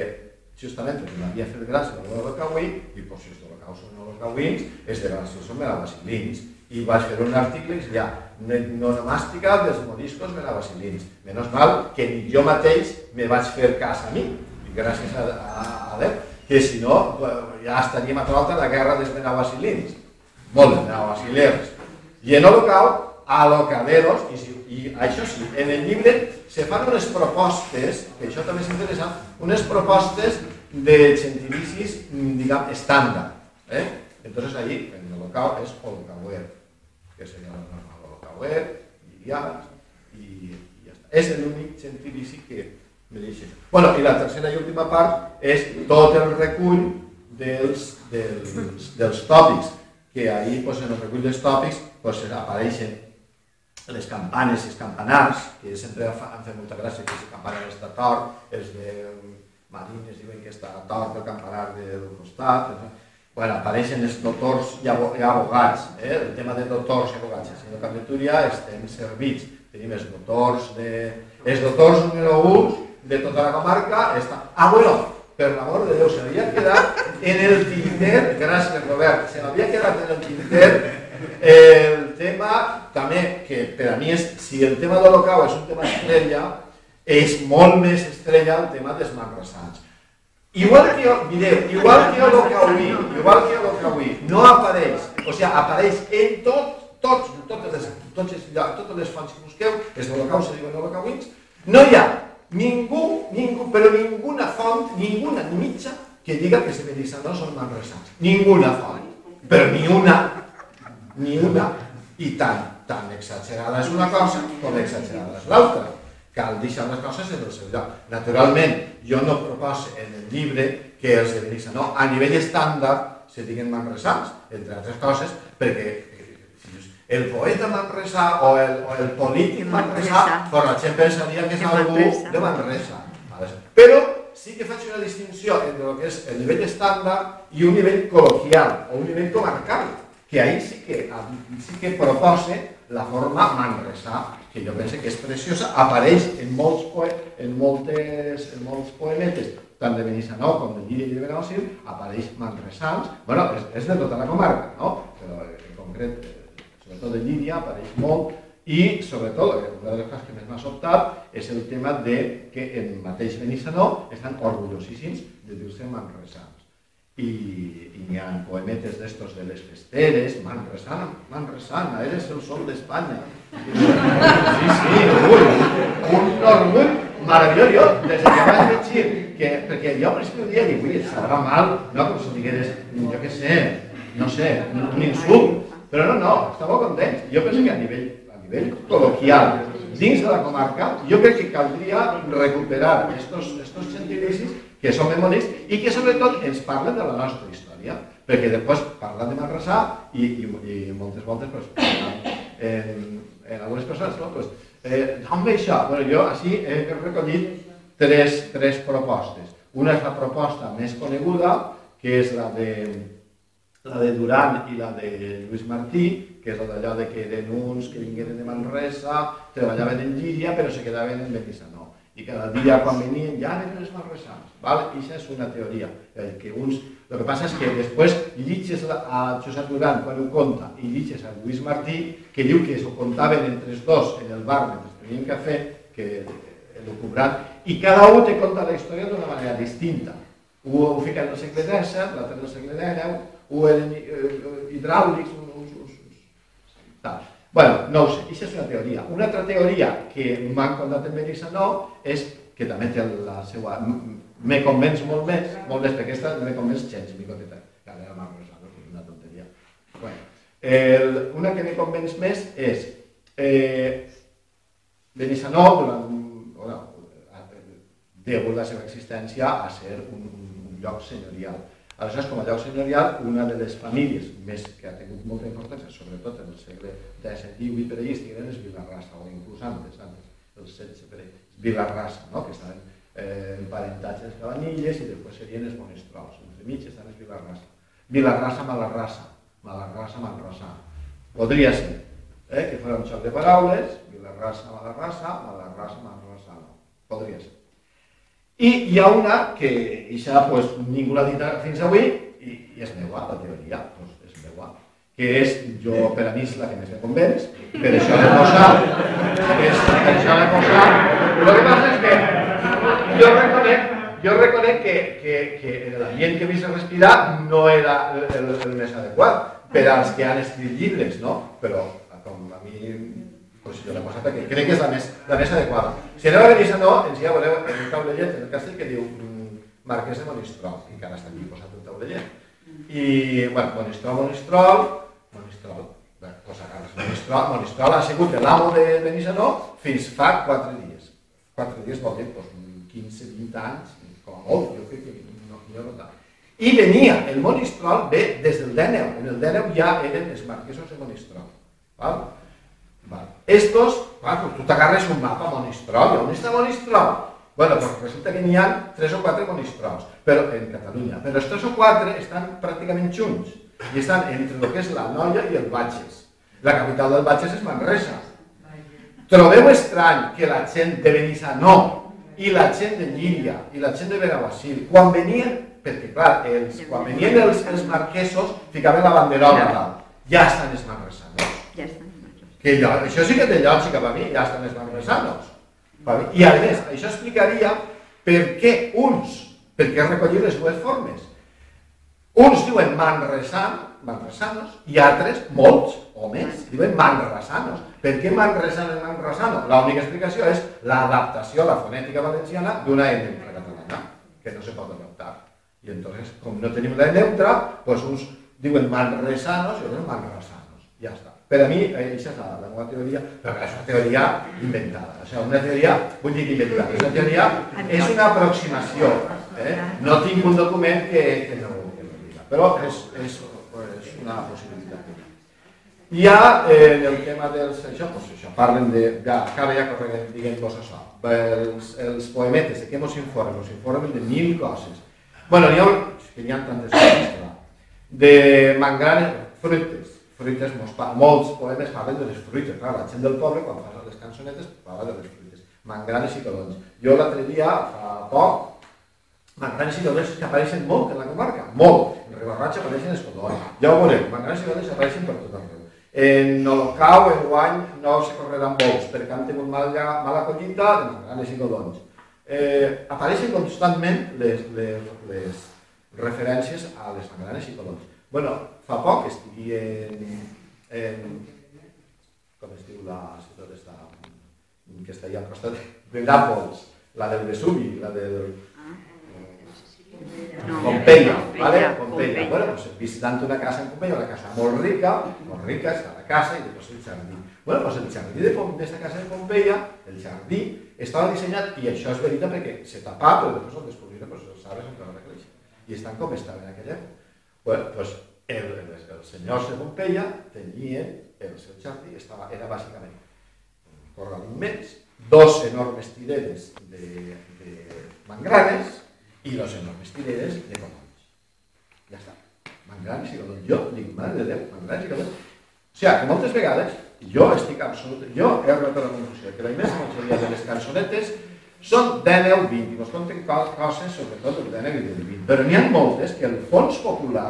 justament perquè m'havia fet gràcia de los cauí, i pues, si esto lo causen los cauïns, és de gràcia són melavasilins. I vaig fer un article que ja nonomàstica dels moriscos melavasilins. Menys mal que ni jo mateix me vaig fer cas a mi, i gràcies a, a, a Déu, que si no ja estaríem a tota la guerra dels melavasilins. Molt de melavasilers. I en Holocau, a locaderos, i si i això sí, en el llibre se fan unes propostes, que això també és interessant, unes propostes de gentilicis, diguem, estàndard. Eh? Entonces allí, en el local és holocauer, que seria la normal, holocauer, llirians, i, i ja està. És l'únic gentilici que me deixa. Bueno, i la tercera i última part és tot el recull dels, dels, dels tòpics, que ahir pues, en el recull dels tòpics pues, apareixen les campanes i els campanars, que sempre han fet molta gràcia, que el campanar està tort, els de Marines diuen que està tort el campanar del costat, bueno, apareixen els doctors i abogats, eh? el tema de doctors i abogats. El senyor Carletúria estem servits, tenim els doctors, de, els doctors número 1 de tota la comarca. Està... Ah, bueno, per l'amor de Déu, se m'havia quedat en el tinter, gràcies Robert, se m'havia quedat en el tinter el tema també, que per a mi és, si el tema de l'Olocau és un tema estrella, és molt més estrella el tema dels manresans. Igual que, mireu, igual que l'Olocauí, igual que l'Olocauí, no apareix, o sigui, apareix en tot, tots, totes les, totes, totes les fonts que busqueu, és l'Olocau, se diuen Olocauins, no hi ha ningú, ningú, però ninguna font, ninguna ni mitja, que diga que se no són manresans. Ninguna font, però ni una ni una, i tan, tan exagerada és una cosa com exagerada és l'altra. Cal deixar les coses en el seu lloc. Naturalment, jo no proposo en el llibre que els de no, a nivell estàndard se diguin manresans, entre altres coses, perquè el poeta manresà o el, o el polític manresà, la gent pensaria que és algú de Manresa. Però sí que faig una distinció entre el que és el nivell estàndard i un nivell col·loquial o un nivell comarcal que ahí sí que, sí que propose la forma manresà, que jo penso que és preciosa, apareix en molts, en moltes, en molts poemetes, tant de Benissanó com de Llíria i de Benaguasil, apareix manresans, bueno, és, és de tota la comarca, no? però en concret, sobretot de Llíria, apareix molt, I, sobretot, una de les coses que més m'ha sobtat és el tema de que en mateix Benissanó estan orgullosíssims de dir-se manresans. I n'hi ha poemetes d'estos de les festeres, Manresana, Manresana, eres el sol d'Espanya. Sí, sí, orgull, un orgull meravellós. Jo, des que vaig llegir, que, perquè jo al principi dia dic, ui, sabrà mal, no, com si digueres, jo què sé, no sé, un insult, però no, no, molt content. Jo penso que a nivell, a nivell col·loquial, dins de la comarca, jo crec que caldria recuperar estos, estos gentilicis que són bonics i que sobretot ens parlen de la nostra història, perquè després parlen de Manresa i, i, i moltes voltes pues, en, en algunes persones, no? Pues, eh, ve això? Bueno, jo així he recollit tres, tres propostes. Una és la proposta més coneguda, que és la de, la de Duran i la de Lluís Martí, que és d'allò de que eren uns que vingueren de Manresa, treballaven en Llíria, però se quedaven en Benissanó i cada dia quan venien ja eren els manresans. Val? Això és una teoria. El que uns... El que passa és que després llitges a Josep Duran quan ho conta i llitges a Lluís Martí, que diu que s'ho contaven entre els dos en el bar mentre tenien cafè, que l'ho cobrant, i cada un te conta la història d'una manera distinta. Un ho fica en el segle XVII, l'altre en el segle un eh, hidràulics, uns, uns, uns, uns, tal. Bueno, no ho sé, això és una teoria. Una altra teoria que m'han contat en Benissanó és que també té la seva... Me convenç molt més, molt més, perquè aquesta me convenç gens, micoteta. Que ara m'ha resat, és una tonteria. Bueno, el, una que me convenç més és eh, Benissanó, durant, bueno, degut la seva existència a ser un, un lloc senyorial Aleshores, com a lloc senyorial, una de les famílies més que ha tingut molta importància, sobretot en el segle XVII i per allà, estigueren els Vilarrassa, o inclús antes, antes, el XVI per allà, Vilarrassa, no? que estaven eh, emparentats les cabanilles i després serien els monestrols. Entre mig estan els Vilarrassa. Vilarrassa, Malarrassa, Malarrassa, Manrassa. Podria ser eh, que fos un xoc de paraules, Vilarrassa, Malarrassa, Malarrassa, Manrassa, no. Podria ser. I hi ha una que això pues, ningú l'ha dit fins avui i, i és meua, la teoria, pues, és meua, que és, jo per a mi és la que més me convenç, per això de posar, és per això de posar, el que passa és que jo reconec, jo reconec que, que, que l'ambient que he vist respirar no era el, el, el més adequat per als que han escrit llibres, no? Però com a mi pues jo l'he posat aquí. Crec que és la més, la més adequada. Si aneu a Benissanó, ens hi veureu en un taulellet en el castell que diu mm, Marquès de Monistrol, i encara està aquí posat el taulellet. I, bueno, Monistrol, Monistrol, Monistrol, bé, pues Carles Monistrol, Monistrol ha sigut l'amo de Benissanó fins fa quatre dies. Quatre dies vol dir pues, 15, 20 anys, com a molt, jo crec que no, no, no I venia, el Monistrol ve des del Dèneu, en el Dèneu ja eren els marquesos de Monistrol. Val? Estos, bueno, pues tú te agarres un mapa Monistrol. ¿Dónde está Monistrol? Bueno, pues resulta que n'hi ha tres o quatre monistrols però, en Catalunya, però els tres o quatre estan pràcticament junts i estan entre el que és la Noia i el Batges. La capital del Batges és Manresa. Trobeu estrany que la gent de Benissanó i la gent de Llíria i la gent de Benaguasil, quan venien, perquè clar, els, quan venien els, els marquesos, ficaven la banderola dalt. Ja estan els manresanos. Ja estan. Que jo, això sí que té lògica per mi, ja estan els manresanos. I a més, això explicaria per què uns, perquè recollir les dues formes. Uns diuen manresan, manresanos, i altres, molts o més, diuen manresanos. Per què manresano i manresano? L'única explicació és l'adaptació a la fonètica valenciana d'una E neutra catalana, que no se pot adaptar. I entonces, com no tenim la neutra, pues uns diuen manresanos i otros manresanos. Ja està. Per a mi, aquesta és la, la meva teoria, però és una teoria inventada. O sigui, una teoria, vull dir inventada, és una teoria, és una aproximació. Eh? No tinc un document que, que no no diga, però és, és, és una possibilitat. Ja eh, en el tema dels... Això, pues això parlen de... Ja, acaba ja diguem-vos això. Els, els poemetes, de què ens informen? Ens informen de mil coses. bueno, n'hi ha, que n'hi ha tantes coses, clar. De manganes, fruites, fruites, molts poemes parlen de les fruites, clar, la gent del poble quan fa les cançonetes parla de les fruites, mangranes i colons. Jo l'altre dia, fa poc, mangranes i colons que apareixen molt en la comarca, molt. En Ribarratxa apareixen els colons, ja ho veurem, mangranes i colons apareixen per tot arreu. En Olocau, en guany, no se correran bous, perquè han tingut mala, mala collita de mangranes i godons. Eh, apareixen constantment les, les, les referències a les mangranes i godons. bueno, fa poc estigui en, en com es diu la ciutat està, que està allà al costat de Nàpols, la del Vesuvi, la del No, Pompeia, ¿vale? Pompeia. Bueno, pues visitando una casa en Pompeia, una casa molt rica, molt rica, està la casa i després el jardí. Bueno, pues el jardí de d'esta casa de Pompeia, el jardí, estava dissenyat, i això és veritat perquè se tapà, però després el descobriren, pues els arbres encara no creixen. I estan com estaven en aquella època. Bueno, pues el, el, els senyors de Pompeia tenien el seu jardí, estava, era bàsicament un corral immens, dos enormes tireres de, de mangranes i dos enormes tireres de codonys. Ja està. Mangranes i codonys. Jo dic, mare de Déu, mangranes i codonys. O sigui, que moltes vegades jo estic absolut... Jo he arribat a la conclusió que la immensa majoria de les cançonetes són d'Enel 20 i ens conten co- coses, sobretot el d'Enel i del 20. Però n'hi ha moltes que el fons popular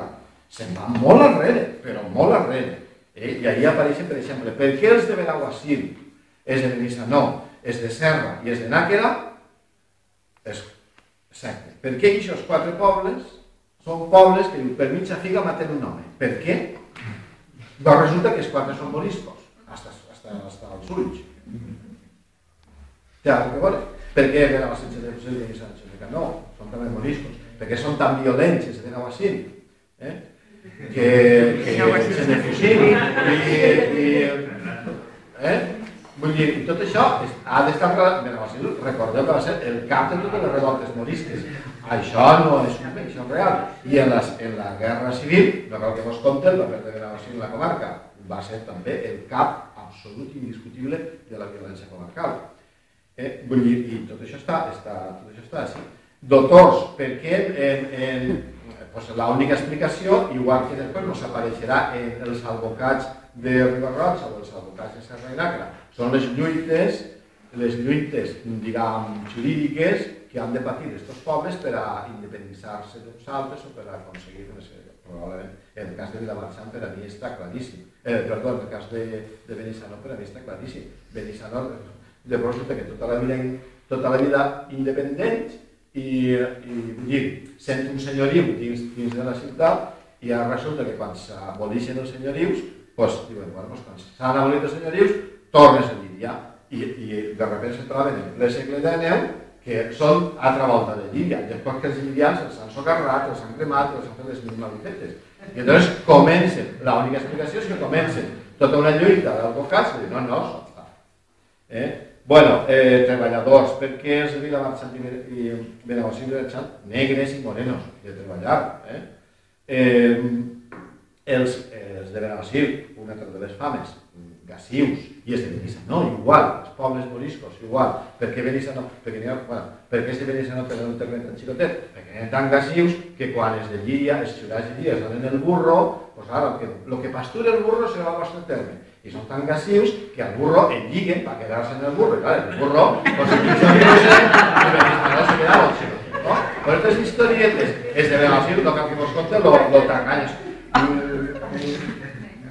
se'n va molt arrere, però molt arrere. Eh? I ahí apareixen, per exemple, per què els de Benaguasil és de Benissanó, és de Serra i és de Nàquera? És exacte. Per què aquests quatre pobles són pobles que per mitja figa maten un home? Per què? Doncs resulta que els quatre són moriscos, hasta, hasta, hasta els ulls. Té alguna cosa a veure? Per què Benaguasil de Fusell i Sant Josep? No, són també moriscos. Per què són tan violents els de Benaguasil? Eh? Que, i, i, eh? Vull dir, tot això ha d'estar Benaguasil, recordeu que va ser el cap de totes les revoltes morisques. Això no és un això és real. I en, les, en la guerra civil, no cal que vos compte, el paper de Benaguasil en la comarca va ser també el cap absolut i indiscutible de la violència comarcal. Eh, vull dir, i tot això està, està, tot això està així. Doctors, per què en, en, pues l'única explicació, igual que després no s'apareixerà en els albocats de Ribarroig o els albocats de Serra i Nàcra, són les lluites, les lluites, diguem, jurídiques que han de patir aquests pobles per a independitzar-se d'uns altres o per a aconseguir, no sé, probablement, en el cas de Vilamarxant per a mi està claríssim. Eh, perdó, en el cas de, de Benissanó per a mi està claríssim. Benissanó, llavors que tota la vida, tota la vida independent i, i dir, sent un senyoriu dins, dins de la ciutat i ara resulta que quan s'abolixen els senyorius, doncs diuen, bueno, doncs quan s'han abolit els senyorius, tornes a Llíria. I, i de sobte se troben en ple segle XIX que són altra volta de Llíria. Després que els llirians els han socarrat, els han cremat, els han fet les mil malifetes. I llavors comencen, l'única explicació és que comencen tota una lluita d'advocats i no, no. Eh? Bueno, eh, treballadors, per què els de Vilamarxant i, i Benaguasil eren negres i morenos de treballar? Eh? Eh, els, els de Benaguasil, una de les fames, gasius, i els de Benissanó, igual, els pobles moriscos, igual. Per què Benissanó? Perquè n'hi ha, bueno, per què els de Benissanó tenen un terreny tan xicotet? Perquè eren tan gasius que quan els de Llíria, els ciutadans de Llíria es donen el burro, pues ara, el que, lo que pastura el burro serà el vostre terme. I són tan gasius que al burro el lliguen per quedar-se en el burro. I clar, el burro, pues el pitjor que no sé, i Benissanó se quedava el xicotet, no? Per aquestes historietes, els de Benaguasil, no cal que vos conte, lo, lo t'enganyes.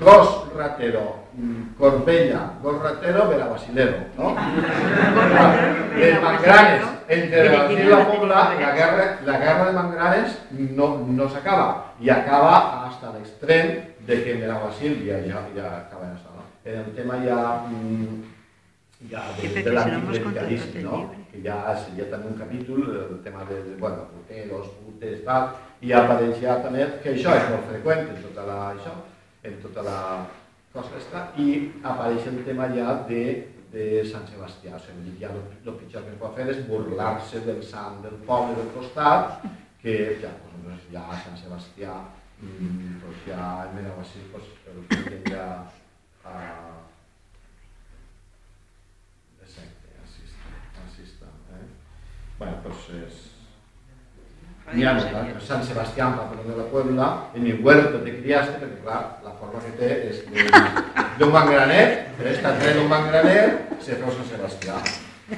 Gos ratero, mm, Corbella, gos ratero, Benaguasilero, ¿no? Les Mangranes, entre Benaguasil i la Pobla, la guerra, la guerra de Mangranes no, no s'acaba, i acaba hasta l'extrem de que Benaguasil ja, ja, ja acaba en això, no? En el tema ja, mm, ja de, Sí, de perquè si no? que ja seria també un capítol, el tema de, de bueno, puteros, putes, tal, i apareix ja també que això és molt freqüent en tota la, això, en tota la cosa està, i apareix el tema ja de, de Sant Sebastià, o sigui, ja el, el pitjor que es pot fer és burlar-se del sant del poble del costat, que ja, doncs, ja Sant Sebastià, mm, pues ja en Benaguasil, pues, el que ja a, Exacte, així està, així està. Eh? Bueno, pues és... N'hi ha nosaltres, Sant Sebastià, patrón de la Puebla, en mi huerto te criaste, perquè clar, la forma que té és de- d'un mangranet, però està tret d'un mangranet, se feu Sant Sebastià.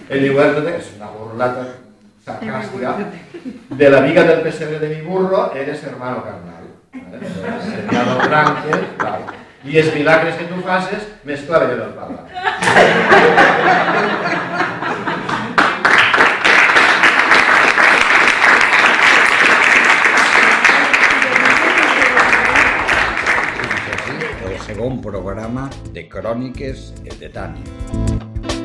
En mi huerto te... és una burlata sarcàstica. De la viga del pesebre de mi burro eres hermano carnal. ¿vale? Sería dos branques, claro. I els milagres que tu faces, més clar que del parla. el segon programa de Cròniques de Tània.